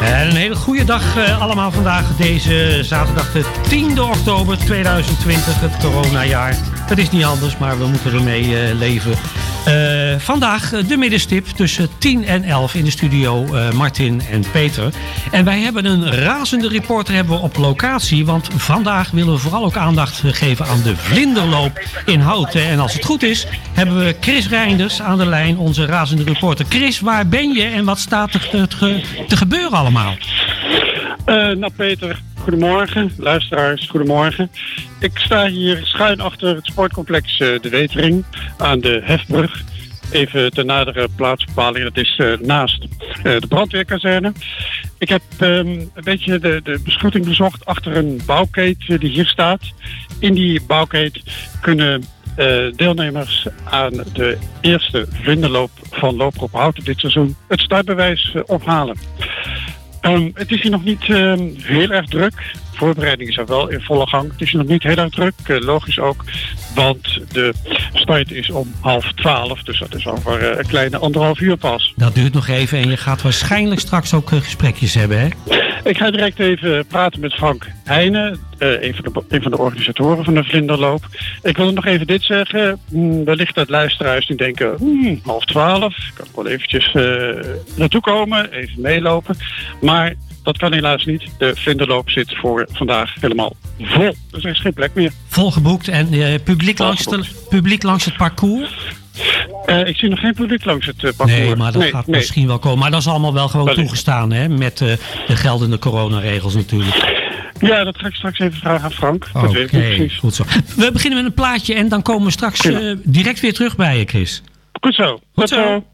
En een hele goede dag uh, allemaal vandaag, deze zaterdag de 10e oktober 2020, het coronajaar. Het is niet anders, maar we moeten ermee uh, leven. Uh, vandaag de middenstip tussen 10 en 11 in de studio uh, Martin en Peter. En wij hebben een razende reporter hebben we op locatie. Want vandaag willen we vooral ook aandacht geven aan de vlinderloop in Houten. En als het goed is, hebben we Chris Reinders aan de lijn, onze razende reporter. Chris, waar ben je en wat staat er te, gebeuren allemaal? Nou Peter, goedemorgen. Luisteraars, goedemorgen. Ik sta hier schuin achter het sportcomplex uh, De Wetering aan de Hefbrug. Even de nadere plaatsbepaling, dat is uh, naast de brandweerkazerne. Ik heb um, een beetje de, de beschutting bezocht achter een bouwkeet die hier staat. In die bouwkeet kunnen deelnemers aan de eerste vlinderloop van Loper op Houten dit seizoen het startbewijs ophalen. Um, het is hier nog niet um, heel erg druk. Voorbereidingen zijn wel in volle gang. Het is hier nog niet heel erg druk, uh, logisch ook. Want de start is om half twaalf. Dus dat is over uh, een kleine anderhalf uur pas. Dat duurt nog even en je gaat waarschijnlijk straks ook uh, gesprekjes hebben, hè? Ik ga direct even praten met Frank Heijnen, uh, een, van de, een van de organisatoren van de Vlinderloop. Ik wil nog even dit zeggen. Hmm, wellicht dat luisteraars die denken, hmm, half twaalf, ik kan wel eventjes uh, naartoe komen, even meelopen. Maar dat kan helaas niet. De Vlinderloop zit voor vandaag helemaal vol. Dus er is geen plek meer. Volgeboekt en uh, publiek, langs de, publiek langs het parcours? Uh, ik zie nog geen publiek langs het uh, parcours. Nee, maar dat nee, gaat nee. misschien wel komen. Maar dat is allemaal wel gewoon Wellicht. toegestaan, hè? Met uh, de geldende coronaregels natuurlijk. Ja, dat ga ik straks even vragen aan Frank. Dat Oké, precies. goed zo. We beginnen met een plaatje en dan komen we straks direct weer terug bij je, Chris. Goed zo. Goed zo.